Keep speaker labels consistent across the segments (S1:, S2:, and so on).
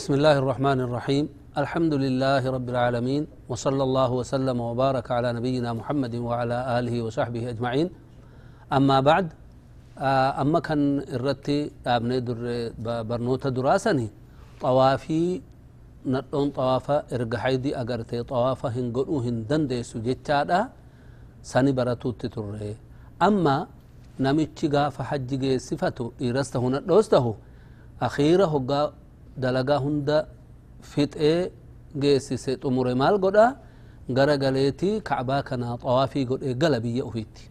S1: بسم الله الرحمن الرحيم الحمد لله رب العالمين وصلى الله وسلم وبارك على نبينا محمد وعلى آله وصحبه أجمعين أما بعد أما كان الرتي أبني در برنوت دراسني طوافي نطون طوافا إرقحيدي أقرتي طوافا هنقلو هندنديسو جتشادا سني براتو تتره أما نمتشي غافا حجي صفته إيرسته نطوسته أخيرا هقا dalagaa hunda fixee geessise xumure maal godha? Gara galeetii kacbaa kanaa xawaafii godhee gala biyya ufiitti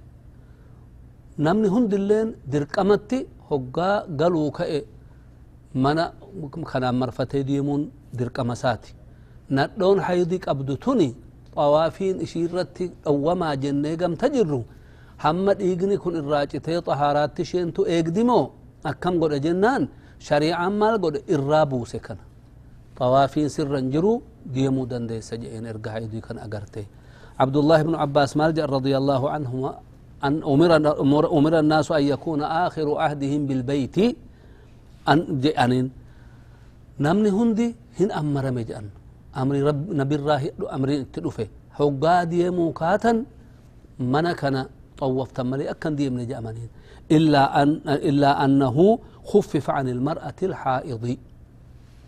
S1: namni hundilleen dirqamatti hoggaa galuu ka'e mana kanaan marfatee deemuun dirqama isaati. Nadhoon haydi qabdu tuni xawaafiin ishii irratti dhowwamaa jennee gamta jirru. Hamma dhiigni kun irraa citee xahaaraatti isheentu eegdimoo akkam godha jennaan shariicaan maal godhe irraa buuse kana. Xawaafiin sirran jiru deemuu dandeessa jedheen erga haydii kan agarte. عبدالله بن عباس مالجأ رضي الله عنهما أن أمر, أمر الناس أن يكون آخر عهدهم بالبيت أن جأنين نمني هندي هن أمر مجأن أمر رب نبي الله أمر تلفه حقا ديمو كاتا منا كان طوفت ملي أكن ديم نجأمنين إلا, أن إلا أنه خفف عن المرأة الحائض.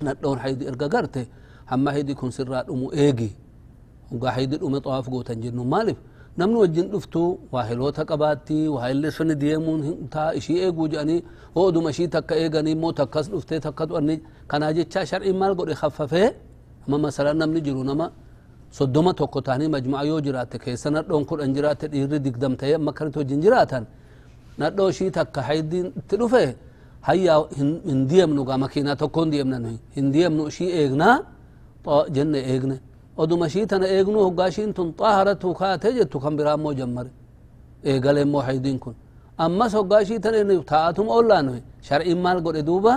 S1: ندون حيدي إرقا قرته هما هيدي كن سرات أمو إيجي. وقا حيدي الأمي طواف قوتا جنو مالف. نمن وجن دفتو واهلوتا قباتي واهل سن ديمون تا إشي إيجو جاني. ودو مشي تكا إيغاني مو تكس دفتي تكا دواني كان جيتشا شرعي مال قد خففه. أما مثلا نمني جرو نما. soddoma tokko taanii majmu'a yoo jiraatte keessa nadhoon kudhan jiraatte dhiirri digdamtee amma kanatti wajjin jiraatan nadhoo ishii takka haydiin itti dhufe hayya hin deemnu gaa makiinaa tokko hin deemnan hin deemnu ishii eegnaa jenne eegne oduma ishii tana eegnu hoggaa ishiin tun xaharatu kaatee jettu kan biraa immoo jammare eegale immoo haydiin kun ammas hoggaa ishii tana taa'atuma ollaan shar'iin maal godhe duuba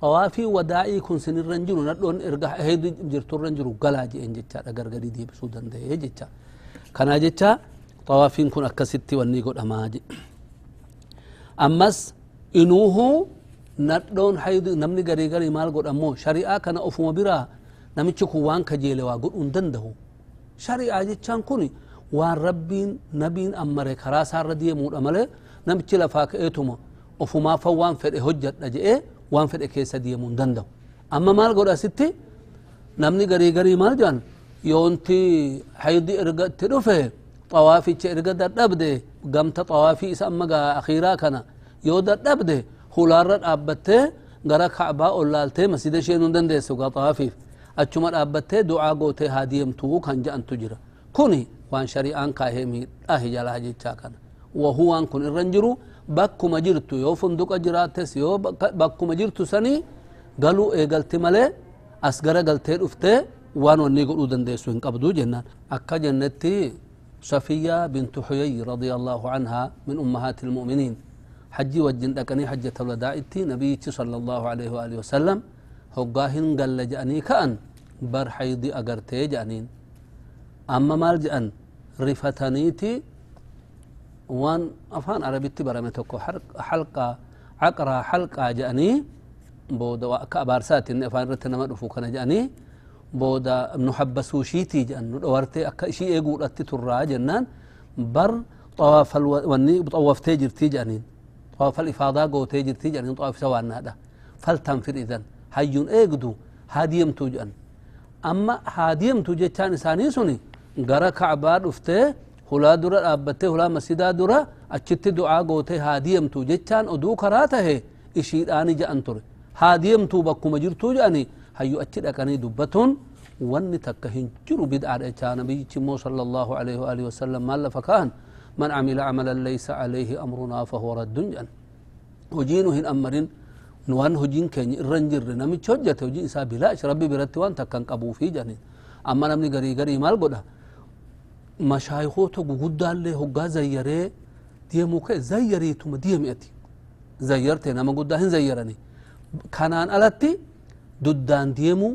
S1: xawaafii wadaa'ii kun sinirran jiru nadhoon erga heedi jirturran jiru galaa je'en jechaadha gargari deebisuu danda'ee jecha kanaa jecha xawaafiin kun akkasitti wanni godhamaa je ammas inuuhu nadhoon haydi namni garii garii maal godhammoo shari'aa kana ofuma biraa namichi kun waan kajeele waa godhuu hin danda'u shari'aa jechaan kun waan rabbiin nabiin ammare karaa isaarra deemuudha malee namichi lafaa ka'eetuma ofumaafan waan fedhe hojjadha je'ee waan fedhe keessa deemuu hin danda'u amma maal godha sitti namni garii garii maal jedhan yoonti haydi erga itti dhufe gaa akhiiraa kana yoo dadhabde hulaarra dhaabbattee gara kacbaa ol laaltee masjida isheenuu hin dandeessu gaa xawaafiif achuma dhaabbattee du'aa gootee haa deemtuu kan je'antu jira kuni waan shari'aan kaahee miidhaa jalaa jechaa kana wahuu waan kun irran jiru bakkuma jirtu yoo funduqa jiraattes yoo bakkuma jirtu sanii galuu eegalti malee as gara galtee dhuftee waan wanni godhuu dandeessu hin qabdu jennaan akka jennetti صفية بنت حيي رضي الله عنها من أمهات المؤمنين. حجي وجن دقني حجة الوداع نبي صلى الله عليه وآله وسلم. هقاهن قال لجأني كأن بر حيضي أقرتي جأنين. أما مال جأن رفتنيتي وان أفان عربيتي برمي توكو حلقة عقرة حلقة جأني. بودا كأبارسات إن أفان رتنا مدفو كان جأني. بودا ابن حبسو شيتي جأن. ورتي أكا شي إيقو رتي ترى جنان. بر طواف الوني طواف تيجر تيجانين طواف الإفاضة قو تيجر تيجانين طواف سوان هذا. فلتنفر إذن. هيون إيقدو. هاديم توجأن أما هاديم توجتان إساني سني غرا كعبا رفته hulaa dura dhaabbattee hulaa masjidaa dura achitti du'aa gootee haa deemtu jechaan oduu karaa tahe ishiidhaani ja'an ture haa deemtu bakkuma jirtuu jedhani hayyu achi dhaqanii dubbatuun wanni takka hin jiru bid'aadha jechaa nabiyyichi immoo sala allahu alaihi waalihi wasallam maal lafa ka'an man camila camalan laysa alayhi amrunaa fahuwa raddun jedhan hojiinu hin ammarin waan hojiin keenya irra hin jirre namichi hojjate hojiin isaa bilaash rabbi biratti waan takka hin qabuufi jedhani amma namni garii garii maal godha mashaayikoota guguddaallee hoggaa zayyaree deemuu ka'e zayyariituma deemi'ati duddaan deemuu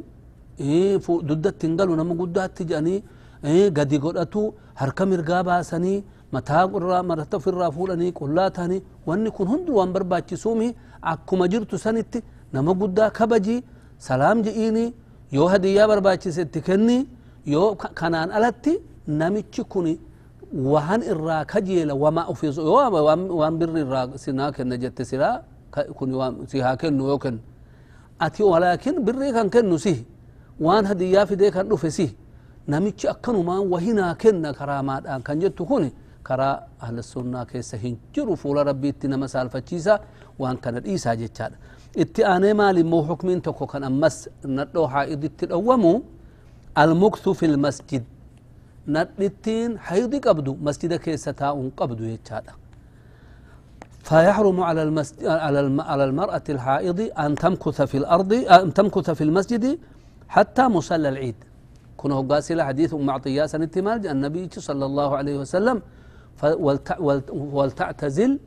S1: duddatti hin galu nama guddaatti jedhanii gadi godhatu harka mirgaa baasanii mataa irraa marata ofirraa fuudhanii qullaa ta'anii wanni kun hundi waan barbaachisuumi akkuma jirtu sanitti nama guddaa kabajii salaam je'iini yoo hadiyyaa barbaachisetti kenni yoo kanaan alatti namichi kun waan irraa kajeela wama ufis yoo waan birri irraa sinaa kenna jette silaa kun si haa kennu yoo kennu ati walaakin birrii kan kennu si waan hadiyyaa fidee kan dhufe si namichi akkanumaan wahinaa kenna karaamaadhaan kan jettu kun karaa ahlassunnaa keessa hin jiru fuula rabbiitti nama saalfachiisa waan kana dhiisaa jechaadha itti aanee maal immoo hukmiin tokko kan ammas nadhoo haa'iditti dhowwamu almukthu fi lmasjid nadhittiin haydi qabdu masjida keessa taa'uun qabdu jechaadha فيحرم على المسجد على المرأة الحائض أن تمكث في الأرض أن تمكث في المسجد حتى مصلى العيد. كنا قاسل حديث أم عطية سنتمال النبي صلى الله عليه وسلم ولتعتزل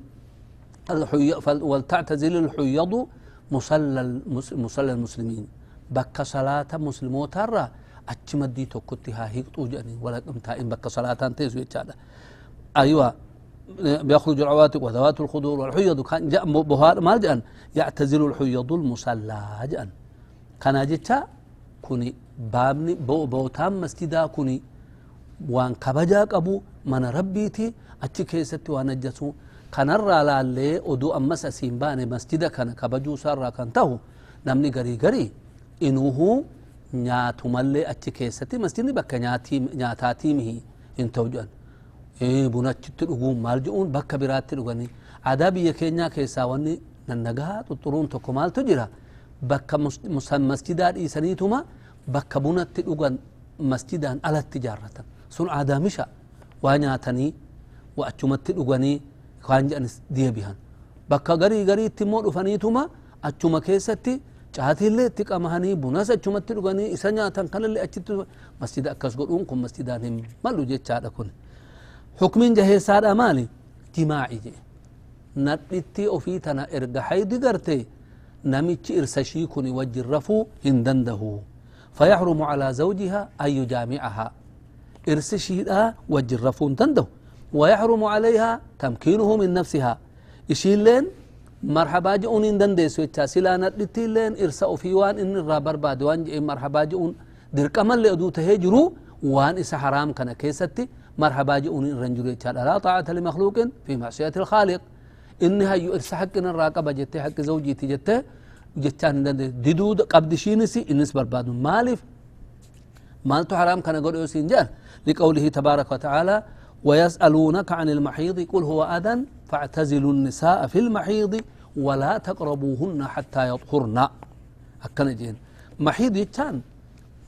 S1: ولتعتزل الحيض مصلى مصلى المسلمين. بك صلاة مسلمو ترى أتشمدي توكتها هيك توجني ولا إن بك صلاة يتشادا أيوة. يخرج العواتق وذوات الخدور والحيض. كان جاء بهار ما جاءن. يعتزل الحيض المصلى جاءن. كان جتا كوني بابني بو بو تام مسجدا كوني. وان كبجا قبو من ربيتي. أتي كيستي وأنا جسو. كان لا لالي أدو أمس أسيم باني مسجدا. كان كبجو سارا كان تهو. نمني غري غري. إنوهو نياتو ملي أتي كيستي مسجدني بك. نياتاتيمه إنتو جاءن. Bunachitti dhuguun maal jedhuun bakka biraatti dhuganii aadaa biyya keenyaa keessaa wanni nannagaa xuxuruun tokko maaltu jira bakka masjidaa dhiisaniituma bakka bunatti dhugan masjidaan alatti jaarratan sun aadaa misha waa nyaatanii waa achumatti dhuganii waan jedhanis deebihan bakka garii gariitti immoo dhufaniituma achuma keessatti caatiillee itti qamahanii bunas achumatti dhuganii isa nyaatan kanallee achitti masjida akkas godhuun kun masjidaan hin malu jechaadha kun maali jimaa'i jedhe nadhitti ofii tana erga haydi garte namichi irsashii kun wajjin rafuu hin dandahu فيحرم على زوجها أن يجامعها. إرسشيدا وجر رفون تنده ويحرم عليها تمكينه من نفسها. إشيلين مرحبا جئون دندس ويتا سلا ندتيلين إرسأ في وان إن الرابر بعد وان مرحبا جئون درق أمل لأدو تهجرو وان إسا حرام كان كيستي. مرحبا جئون إن رنجرو يتشال لا طاعة لمخلوق في معصية الخالق. إنها يو إرسا حق إن الراقبة جتة حق زوجي تجتة جتان ددود قبد شينسي إنس برباد مالف. مالتو حرام كان قول يوسين لقوله تبارك وتعالى ويسألونك عن المحيض قل هو أذى فاعتزلوا النساء في المحيض ولا تقربوهن حتى يطهرن. أكن جين. محيض يتشان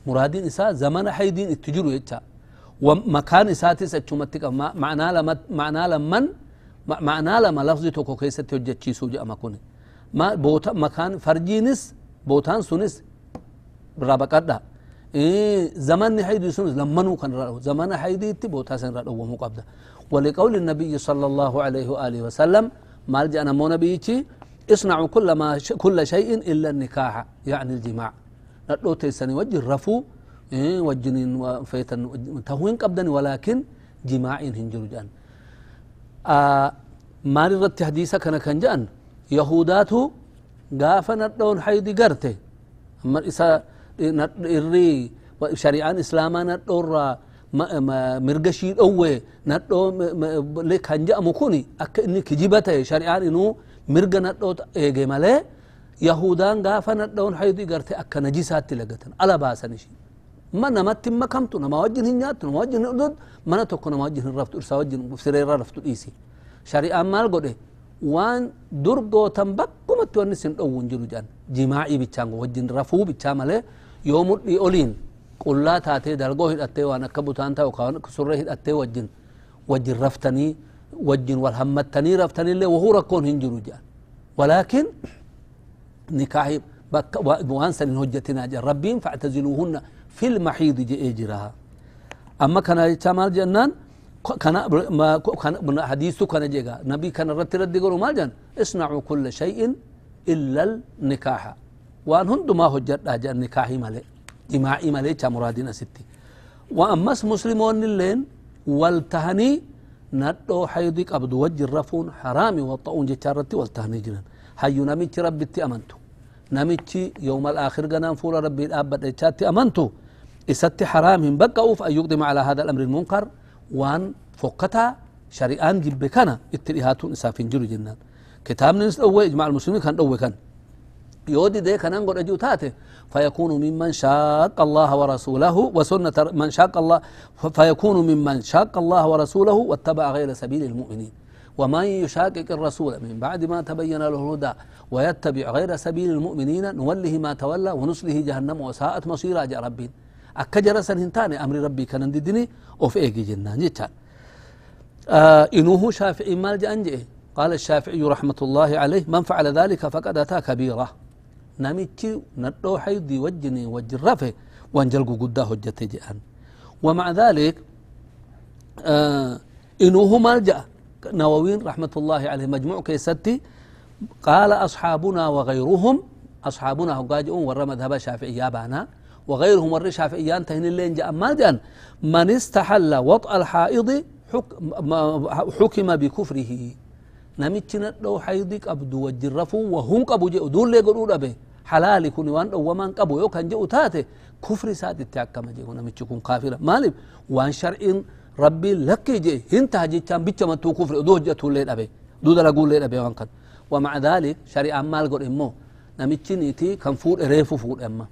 S1: مرادين إساء زمن حيدين اتجروا يتشان ومكان إساتي سجمتك معنى لما معنى لمن معنى لما لفظي توكو كيسة تجتشي سوجة أما كوني. ما بوتا مكان فرجينس بوتان سونس رابقا زمن حيد يسونس لمنو كان رأو زمن حيد تبوتا سن رأو ومقابدة ولقول النبي صلى الله عليه وآله وسلم ما أنا مو نبيتي اصنعوا كل ما ش... كل شيء إلا النكاح يعني الجماع. نتلو تيسني وجه رفو إيه وجنين وفيتن تهوين قبدني ولكن جماع هنجر جان آه ما رت حديثة كان كان جان يهوداتو غافا نتلون حيدي قرته أما إسا shari'aan islaamaa nadhoorraa mirga shii dhowwe nadhoo kan je'amu kun akka inni kijiba ta'e shari'aan inuu mirga nadhoo eege malee yahudaan gaafa nadhoon haydi garte akka najisaatti lagatan ala baasan ishii ما نمت ما كمت نما وجه هنيات نما وجه نقدد ما نتوك نما وجه نرفت إرسا وجه بسريرا رفت الإيسي شريعة ما القد وان درقو تنبك ما تونسين أو ونجلو جان. جماعي بيتشان وجه نرفو بيتشان مالي يوم الدي أولين. قل لا تاتي دلقو هيد أتي وأنا كبوتان تاو كاوانا كسرره هيد أتي وجه وجه رفتني وجه والهمتني رفتني اللي وهو ركون هنجلو جان. ولكن نكاحي بك وان سنين هجتنا جان. ربين فاعتزلوهن. Jira amma kana jecha maal jennaan kana hadiistu kana jega nabii kana irratti raddi godhu maal jedhan isnacuu kulla shay'in illa alnikaaxa waan hundumaa hojjadhaa jedhan nikaahii male jimaa'ii male jecha muraadiin asitti wa ammas muslimoonni illeen wal tahanii nadhoo haydi qabdu wajjin rafuun haraami waxa'uun jecha irratti wal tahanii jiran hayyu namichi rabbitti amantu نمتي يوم الآخر قنان فور ربي إيشاتي أمنتو إساتي حرام بقى أوف أن يقدم على هذا الأمر المنكر وأن فوقتا شريان جب كان اتلهاتون إسافين جلو جنان. كتاب نس أوي إجماع المسلمين كان أوي كان. يودي ده كان نقول أجو تاته فيكون ممن شاق الله ورسوله وسنة من شاق الله فيكون ممن شاق الله ورسوله واتبع غير سبيل المؤمنين. ومن يشاقق الرسول من بعد ما تبين له الهدى ويتبع غير سبيل المؤمنين نوله ما تولى ونسله جهنم وساءت مصيرا جاء ربين. أكجر سنهنتاني أمر ربي كان ديني أوف إيجي جنان جتان آه إنوه شافعي مال جأنجئ قال الشافعي رحمة الله عليه من فعل ذلك فقد أتى كبيرة نمتي ندو حيدي وجني وجرفه وانجلقو قدا هجته جأن ومع ذلك آه إنوه مال جأ نووين رحمة الله عليه مجموع كيستي قال أصحابنا وغيرهم أصحابنا هقاجئون ورى مذهب الشافعي يابانا وغيرهم ورى شافعيان تهن اللين جاء. ما جان. من استحل وطأ الحائض حكم بكفره. نمتنا لو حيضك أبدو وجرفوا وهم قبو جئ دول لي قلوا به؟ حلالي كوني وان ومان قبو. يو كان جئ تاتي كفر ساد التعكما جئ نمتكم كافرة مالب وان شرعين ربي لك جي هنتا جيتان بيتش من تو كفر. دو جتو لين ابي دو دلا قول لين ابي وانكن. ومع ذلك شريعة مال قول امو نمتشنيتي كان فور ريفو فور اما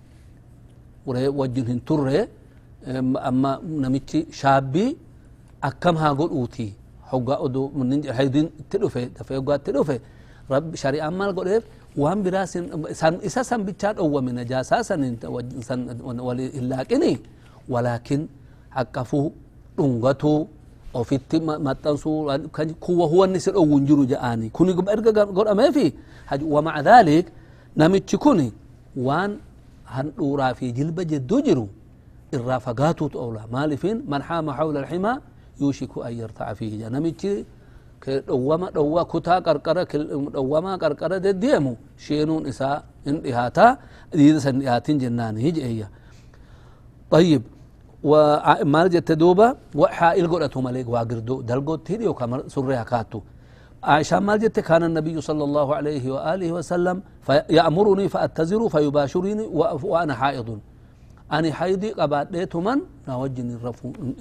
S1: هنتر اما نمتشي شابي اكم ها قول اوتي حقا ادو من ننجي حيدين تلوفي دفع يقا تلوفي رب شريعة مال قول إيه وان براس سن اسا سن بيتشاد أو من نجاسا سن سن ولكن ولكن حقفو dhungatuu ofitti maxxansuu kuwa huwanni si dhowwun jiru ja'ani kuni erga godhameefi wamaca dhaalik namichi kun waan fi jilba jedduu jiru irraa fagaatuutu oola maalifin man haama hawla alximaa yuushiku an yartaca fiihi ja namichi dhowwama dhowwa kutaa qarqara dhowwamaa qarqara deddeemu sheenuun isaa in dhihaataa diida san dhihaatin jennaani je'eeyya طيب ومال جت دوبا وحائل قرأته ملك واقردو دلقو تيريو كما سرها كاتو عائشة مال جت كان النبي صلى الله عليه وآله وسلم يأمرني فأتزر فيباشرني وأنا حائض أنا حيدي قبات من نوجني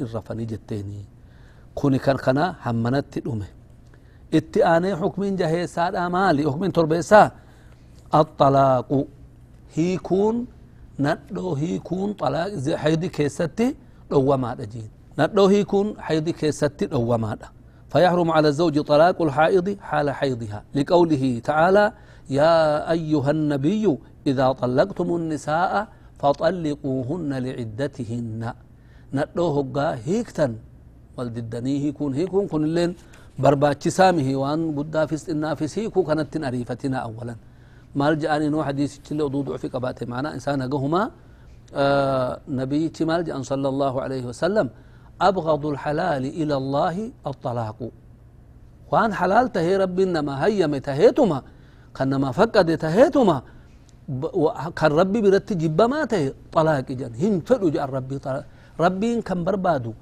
S1: الرفني جتيني كوني كان كنا همنت الأمه اتئاني حكمين جهي سادا مالي حكمين تربيسا الطلاق هيكون nadhoo hiikuun haydi keessatti dhowwamaadha jiin nadhoo hiikuun haydi keessatti dhowwamaadha فيحرم على الزوج طلاق الحائض حال حيضها. لقوله تعالى يا أيها النبي إذا طلقتم النساء فطلقوهن لعدتهن. ندوه هقا هيكتن. والددني هيكون هيكون كن اللين برباتش سامه وان بدا في النافس هيكو كانت أريفتنا أولا. مال جاني نو حديث تشلي ضوضع في قباته معنا. إنسان هما آه نبي مال جان صلى الله عليه وسلم. أبغض الحلال إلى الله الطلاق. وان حلال تهي ربي إنما هيم تهيتما كنما فقد تهيتما. كان ربي برت جب ما تهي طلاق جان هن فلو جان ربي طلاق ربي كان بربادو.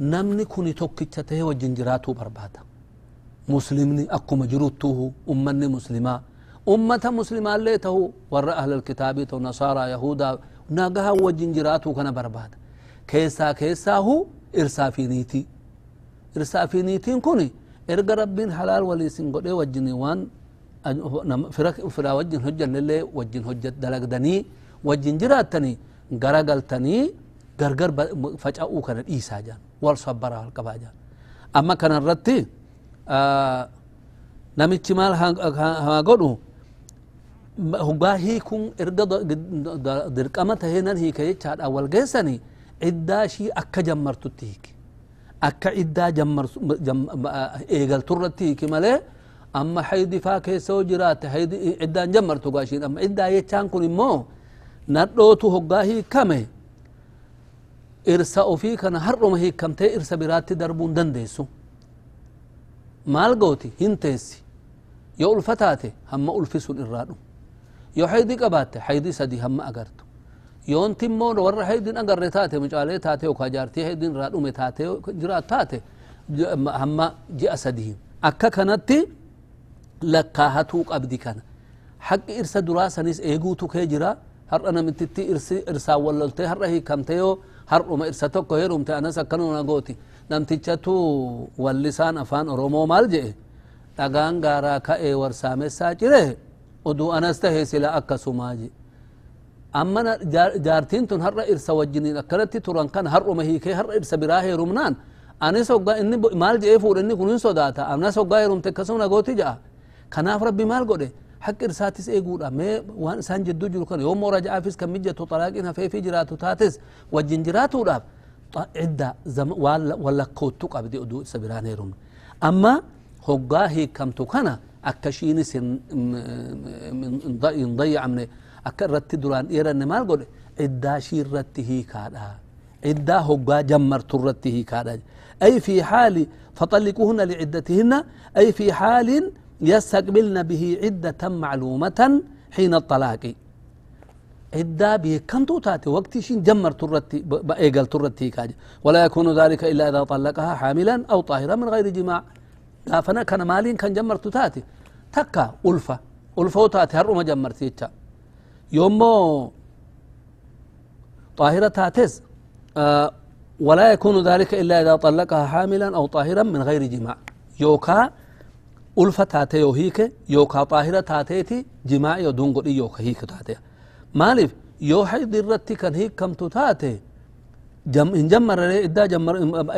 S1: نمني كوني توكيتش تهي وجنجراتو بربادا. مسلمني أكو مجروتوه أمني مسلمة. أمة مسلمة اللي تهو ور أهل الكتاب تو نصارى يهودا ناقها وجنجراتو كان برباد إرسافينيتين كوني إرقى ربين حلال ولي سنقل وجني وان فرا فرا وجن هجن للي وجن هجت دلقدني وجن جراتني غرقلتني غرغر فجأو كان إيسا جان والصبر القبا جان أما كان الرتي آه نمتش مال ها قدو hoggaa hiikuun erga dirqama taheenan hiika jechaadha wal geessani akka jammartutti hiiki akka ciddaa eegalturratti hiiki malee amma haydi faa keessa yoo jiraate haydi ciddaan jammartu gaa ishiin amma ciddaa jechaan kun immoo nadhootu hoggaa hiikame irsa ofii kana har'uma hiikamtee irsa biraatti darbuun dandeessu maal gooti hin teessi yoo ulfa taate hamma ulfi sun irraa dhumu yoo haydi qabaatte haydi sadi يون تيمون ور هيدن انغر ريتاته مجاله تاته أو كاجارتي هيدن رادو ميتاته جرا تاته هم جي اسدي اكا كانتي لكاهتو قبدي كان حق ارس دراسه نس ايغو تو كجرا هر أنا متتي ارس ارسا وللته هر هي كمتيو هر ام ارساتو كو هرومت أنا سكنو نغوتي نمتي تشتو واللسان افان رومو مالجي دغان غارا كا اي ور سامي ساجره ودو أنا استه سلا اكسو ماجي أما دارتين تون هر إرسا وجنين أكلت تران كان هر مهيكي هر إرسا براه رمنان. أنا سوغا إني مال جيفور إني كنين سوداتا. أنا سوغا يروم تكسونا قوتي جاء كناف ربي مال قولي حق إرساتيس إيه قولا مي وان سان جدو جلو كان. يوم مورا جعافيس كم مجة تطلاقين هفي في جراتو تاتيس. وجن جراتو راب. عدة زم ولا ولا كوتوك أبدي أدو سبيران هيرون أما هو جاهي كم توكانا أكشيني سن من ضي ضيع منه أكرت دران إيران مال قول عدة شير رته كادا عدة هقا جمر ترته كادا أي في حال فطلقوهن لعدتهن أي في حال يستقبلن به عدة معلومة حين الطلاق عدة به كم تاتي وقت شين جمر ترتي بأيقل ترتي كاج ولا يكون ذلك إلا إذا طلقها حاملا أو طاهرا من غير جماع لا فنا كان مالين كان جمر تاتي تكا ألفة ألفة تاتي هرو ما جمر يومو طاهرة تاتس آه ولا يكون ذلك إلا إذا طلقها حاملا أو طاهرا من غير جماع يوكا ulfa taate yoo hiike yookaa xaahira taateeti jimaa yoo duun godhi yooka hiike taate maaliif yoo haydi irratti kan hiikamtu taate hin jammarare iddaa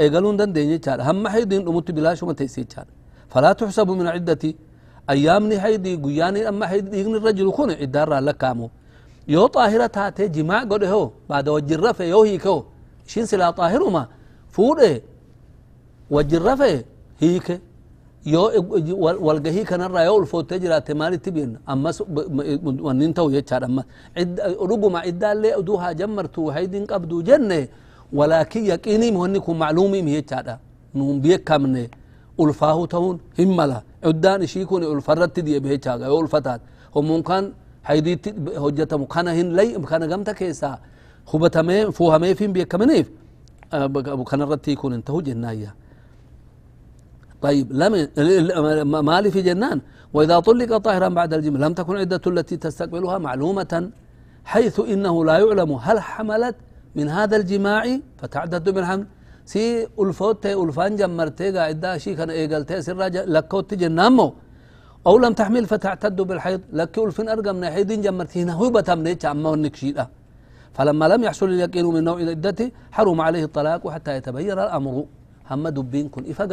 S1: eegaluu hin dandeenye jechaadha hamma haydiin dhumutti bilaashuma teessi jechaadha falaa tuxsabu min ciddati ayyaamni haydii guyyaanii amma haydi dhiigni irra jiru kun iddaarraa lakkaamu yoo xaahira taate jimaa godhe hoo baada wajjin rafe yoo hiike hoo ishiin silaa xaahiruma fuudhe wajjin rafe hiike yoo walgahii kanarraa yoo ulfoottee jiraatte maalitti beekna ammas wannin ta'u jechaadha amma dhuguma iddaallee uduu haa jammartu haydin qabdu jenne walaakin yaqiiniim wanni kun macluumiim jechaadha nuun beekamne ulfaahu ta'uun hin mala iddaan ishii kun ulfarratti di'e jechaaga yoo ulfataat hommuun kan haydiitti hojjetamu kana hin lay kana gamta keessaa hubatamee fuuhameef hin beekamaniif kanarratti kun hin ta'u jennaayyaa طيب لم مالي في جنان. وإذا طلق طاهرا بعد الجمع لم تكن عدة التي تستقبلها معلومة حيث إنه لا يعلم هل حملت من هذا الجماع فتعدد بالحمل. سي ألفوت ألفان جمرتي قاعدة شي كان إيقلتي سر لكوت جنامو. أو لم تحمل فتعتد بالحيض لك ألفين أرقم حيض جمرتي هنا هو بتمنيت عما ونكشيئة فلما لم يحصل اليقين من نوع العدة حرم عليه الطلاق حتى يتبين الأمر. هم دبين كن إفا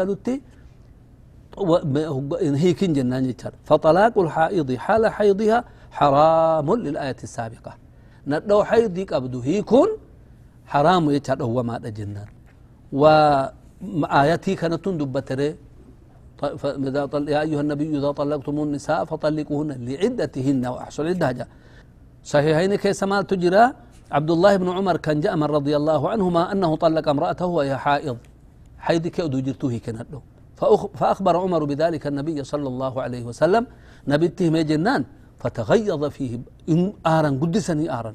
S1: هيك جنان يتر فطلاق الحائض حال حيضها حرام للآية السابقة. ندو حيضك أبدو هيكون حرام يتر هو ما جنان. وآياتي كانت دبتري يا أيها النبي إذا طلقتم النساء فطلقوهن لعدتهن وأحصل الدهجة صحيحين كيس مال تجرى؟ عبد الله بن عمر كان جاء من رضي الله عنهما أنه طلق امرأته وهي حائض. حيضك أدو جرتو هيك ندو فأخبر عمر بذلك النبي صلى الله عليه وسلم. نبيته ما جنان فتغيظ فيه آرا قدسني آرا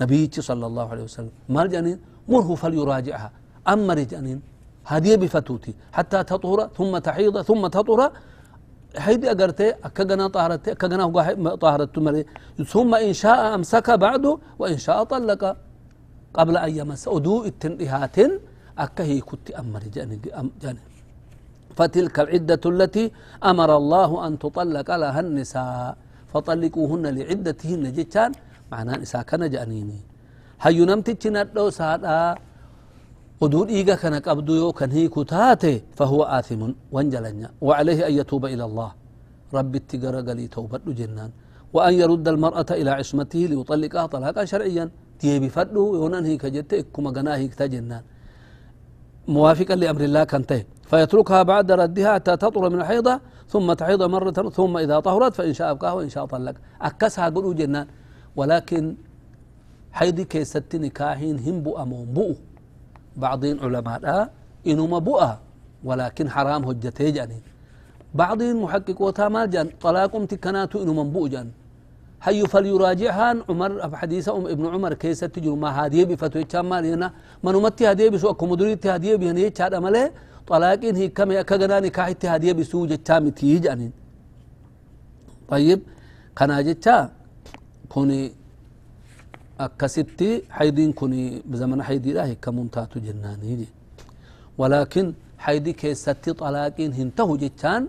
S1: نبي صلى الله عليه وسلم. ما مره فليراجعها. أمر جنين هذه بفتوتي حتى تطهر ثم تحيض ثم تطهر. حيدي أقرتي أكجنا طهرت أكجنا طهرت ثم إن شاء أمسك بعده وإن شاء طلق. قبل أن يمس أدو التنهات أكهي كنت أمر جاني جاني فتلك العدة التي أمر الله أن تطلق لها النساء. فطلقوهن لعدتهن جتان معنى نساء كان جانيني هيو نمتج ندو سادا ودود إيغا كان قبدو يو كان هي كتاتي فهو آثم وانجلنيا. وعليه أن يتوب إلى الله. رب التقر قلي توبة جنان. وأن يرد المرأة إلى عصمته ليطلقها طلاقا شرعيا. تيبي فدو يونان هيك جت إكما هيك جنان موافقا لأمر الله كنته فيتركها بعد ردها حتى تطهر من الحيضة ثم تحيض مرة ثم إذا طهرت فإن شاء أبقاه وإن شاء طلق. أكسها قلوا جنان. ولكن حيضي كيست نكاهين هم بؤ بؤ بعضين علماء إنما بؤ ولكن حرام هجتي جاني بعضين محقق وتامال جان طلاق امتكناتو إنما بؤ جان. هي فليراجعها عمر حديث أم ابن عمر كيس تجر ما هذه بفتوى كمال هنا. من أمتي هذه بسوء كمدريتي هذه بهنا يتشاد أمله طلاقين هي كم كجنا نكاح هذه بسوء جتام تيج أنين طيب كنا جتا كوني أكستي حيدين كوني بزمن حيدي لا هيك منتاتو جناني ولكن حيدي كيستي طلاقين هنته جتان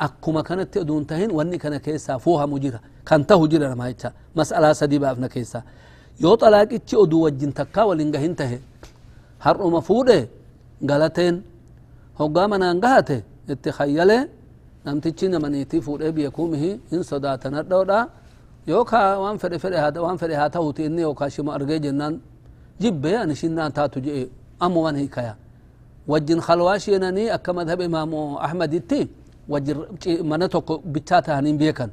S1: أكما كانت تأدون تهين واني كان كيسا فوها مجيرة كان تهو جيرة ما يتشا مسألة سدي بافنا كيسا. يو طلاق اتشي أدو وجين تكا ولنغا هنته هر مفوده غلطين. هقامنا انغهته اتخيله. namtichi namaniitii fuudhee beekuumihi hin sodaatanadhoodha yookaa waan fedhe fedhe waan fedhe haa ta'uti inni yookaa shima argee jennaan jibbe ani shinnaan taatu je'e ammuman hiikaya wajjin khalwaa sheenanii akka madhab imaamu ahmaditti wajjin mana tokko bichaa tahaniin beekan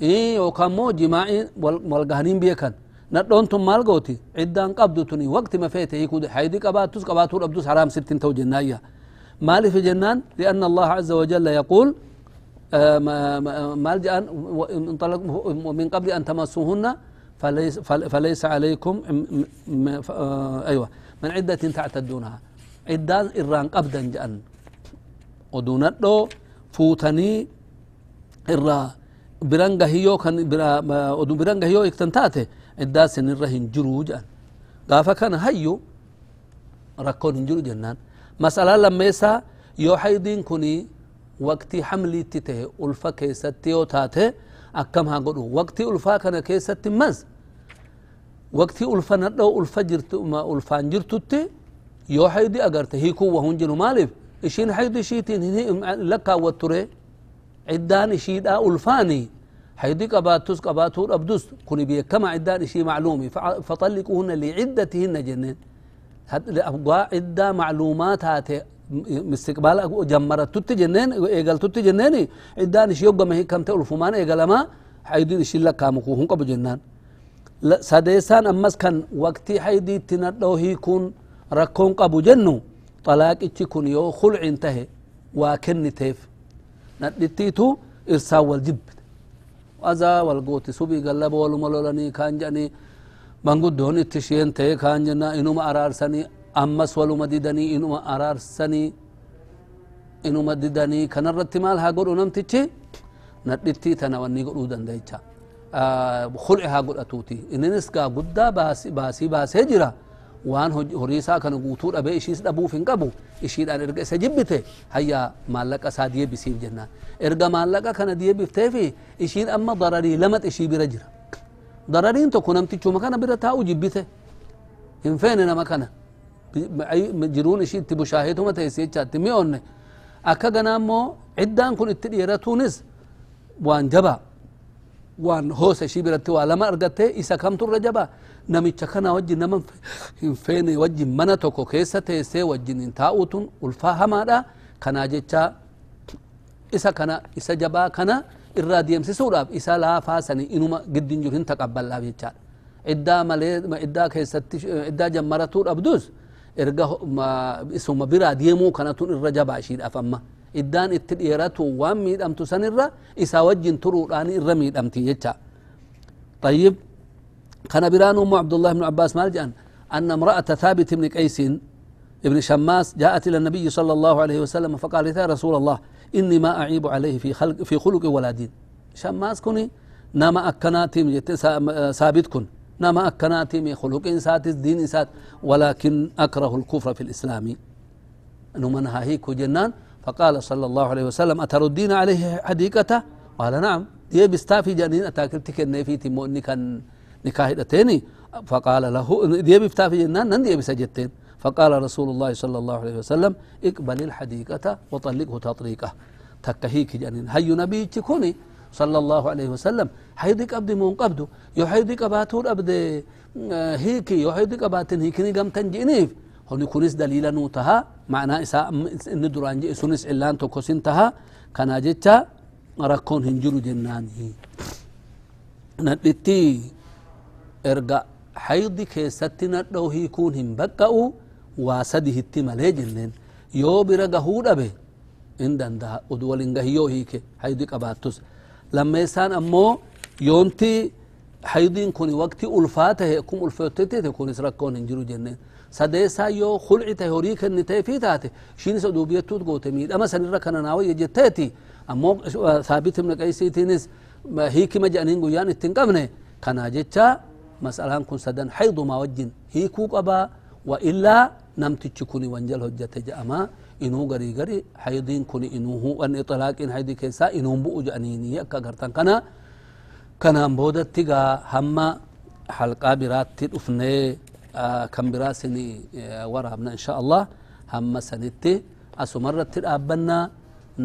S1: yookaan immoo jimaa'ii wal gahaniin beekan nadhoon tun maal gooti ciddaan qabdu tuni waqti mafeete hiikuu haydi qabaatus qabaatuu dhabdus haraam sittin ta'u jennaayya maaliif jennaan lianna allaha azza wajalla yaquul ملجأ من قبل أن تمسوهن فليس, فليس عليكم أيوة من عدة تعتدونها. عدة إران قبدا جأن. ودونتو فوتني إرا. برنغا هيو كان برا ودو برنغا هيو اكتنتاته عدة سنرة هنجرو جأن. قافا كان هيو. ركون هنجرو جنان. مسألة لما يسا يو حيدين كوني وقتي حملي تته ألفا كيستي وتاته أكم ها قدو وقتي ألفا كان كيستي مز وقتي ألفا نرده ألفا جرت ما ألفا جرتت يو حيدي أگر تهيكو وهون جنو مالف إشين حيدي شيتين هنه لكا وطره عدان إشيدا ألفاني حيدي قباتوس قباتور أبدوس كوني بيه كما عدان إشي معلومي فطلقوهن لعدتهن جنن هاد لأبقى عدة معلومات هاته macluumaa taate استقبال جمرتت جنين ايغلتت جنين عدان شي يوغما هي كمت الفمان ايغلما حيدي شي لك كامكو هون قبو جنان سديسان امس كان وقتي حيدي تندو هي كون ركون قبو جنو طلاق اتي كون يو خلع انتهى واكن تيف ندتيتو ارسال والجب وذا والقوت سبي قلب والملولني كان جاني من قدون اتشين تي كان جنا انما ارارسني ammas waluma didanii inuma araarsanii inuma didanii kanarratti maal haa godhu namtichi nadhittii tana wanni godhuu danda'icha khul'i haa godhatuuti inninis gaa guddaa baasii baasee jira waan horii isaa kana guutuu dhabee ishiis dhabuuf hin qabu ishiidhaan erga isa jibbite hayyaa maallaqa isaa deebisiif jennaan erga maallaqa kana deebifteefi ishiin amma dararii lamat ishii bira jira darariin tokko namtichuma kana bira taa'u jibbite hin feene nama kana jiruun ishii itti bushaahituma teessi jechaatti mi'oonne akka ganaa ciddaan kun itti dhiiratuunis waan jaba waan hoosa ishii biratti waa lama argatte isa kamturra jaba namicha kana wajjin nama hin feene wajjin mana tokko keessa teessee wajjin hin taa'uutun ulfaa hamaadha kanaa jecha isa kana isa jabaa kana irraa deemsisuudhaaf isa laafaa inuma giddin jiru hin taqabballaaf jechaadha iddaa malee iddaa keessatti iddaa jammaratuu dhabdus erga isuma biraa deemuu kanatun irra jabaa ishiidhaaf amma iddaan itti dheeratu waan miidhamtu san irra isaa wajjin turuudhaan irra miidhamti jecha طيب كان بران أم عبد الله بن عباس مال جان أن امرأة ثابت بن قيس ابن شماس جاءت إلى النبي صلى الله عليه وسلم فقالت يا رسول الله إني ما أعيب عليه في خلق في خلق ولا دين. شماس كني نما أكناتي ثابت كن نما أكناتي من خلق إنسات الدين إنسات ولكن أكره الكفر في الإسلام. أنه من هيك جنان. فقال صلى الله عليه وسلم أتردين عليه حديقته قال نعم. دي بستافي جنين أتاكلتك في تمو إني كان نكاح تاني فقال له دي بستافي جنان نن بسجدتين. فقال رسول الله صلى الله عليه وسلم اقبل الحديقة وطلقه تطريقه. تكهيك جنين. هي نبي تكوني. صلى الله عليه وسلم. حيدي قبدي مون قبدو. يو حيدي قباتور أبدي هيكي. يو حيدي قباتن هيكني قم تنجئنيف هوني كونس دليلا نوتها. معنى إساء إن دران جئ سنس إلان توكوس انتها كان جتا ركون هنجرو جناني. ندتي ارقا حيضي كيستي ندو هيكون هم بقعو واسدي هتي ملي جنين يو برقا هود أبي إن دندا ودولنغا هيو هيكي. حيضي قباتوس لما يسان أمو يونتي حيضين كوني وقتي ألفاته كم ألفاتته تكون سرقون انجرو جنين سديسا يو خلعي تهوري كن تيفي تاتي. شين سدوبية توت قوتي ميد أما سنرى كان ناوي يجتاتي. أمو ثابت من قيسي تينس هيك ما جانين قيان التنقبنه كان جتا مسألة كن سدن حيض ما وجن. هيكو قبا وإلا نمتج كوني وانجل هجة جأما كوني إنو هو أن إطلاق إن حيدي كيسا إنو بؤ جأنيني أكا غرطان كنا كنا بودت تيغا هما حلقة برات تدفني آه كم براسني آه ورابنا إن شاء الله. هما سنتي أسمرت تدابنا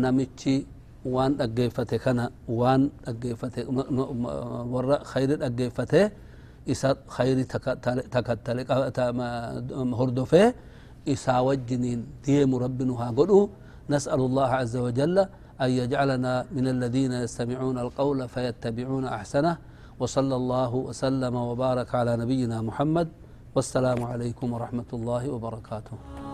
S1: نمتشي waan dhaggeeffate kana waan dhaggeeffate warra khayri dhaggeeffate isa khayri takattale hordofee godhu نسأل الله عز وجل أن يجعلنا من الذين يستمعون القول فيتبعون أحسنه. وصلى الله وسلم وبارك على نبينا محمد. والسلام عليكم ورحمة الله وبركاته.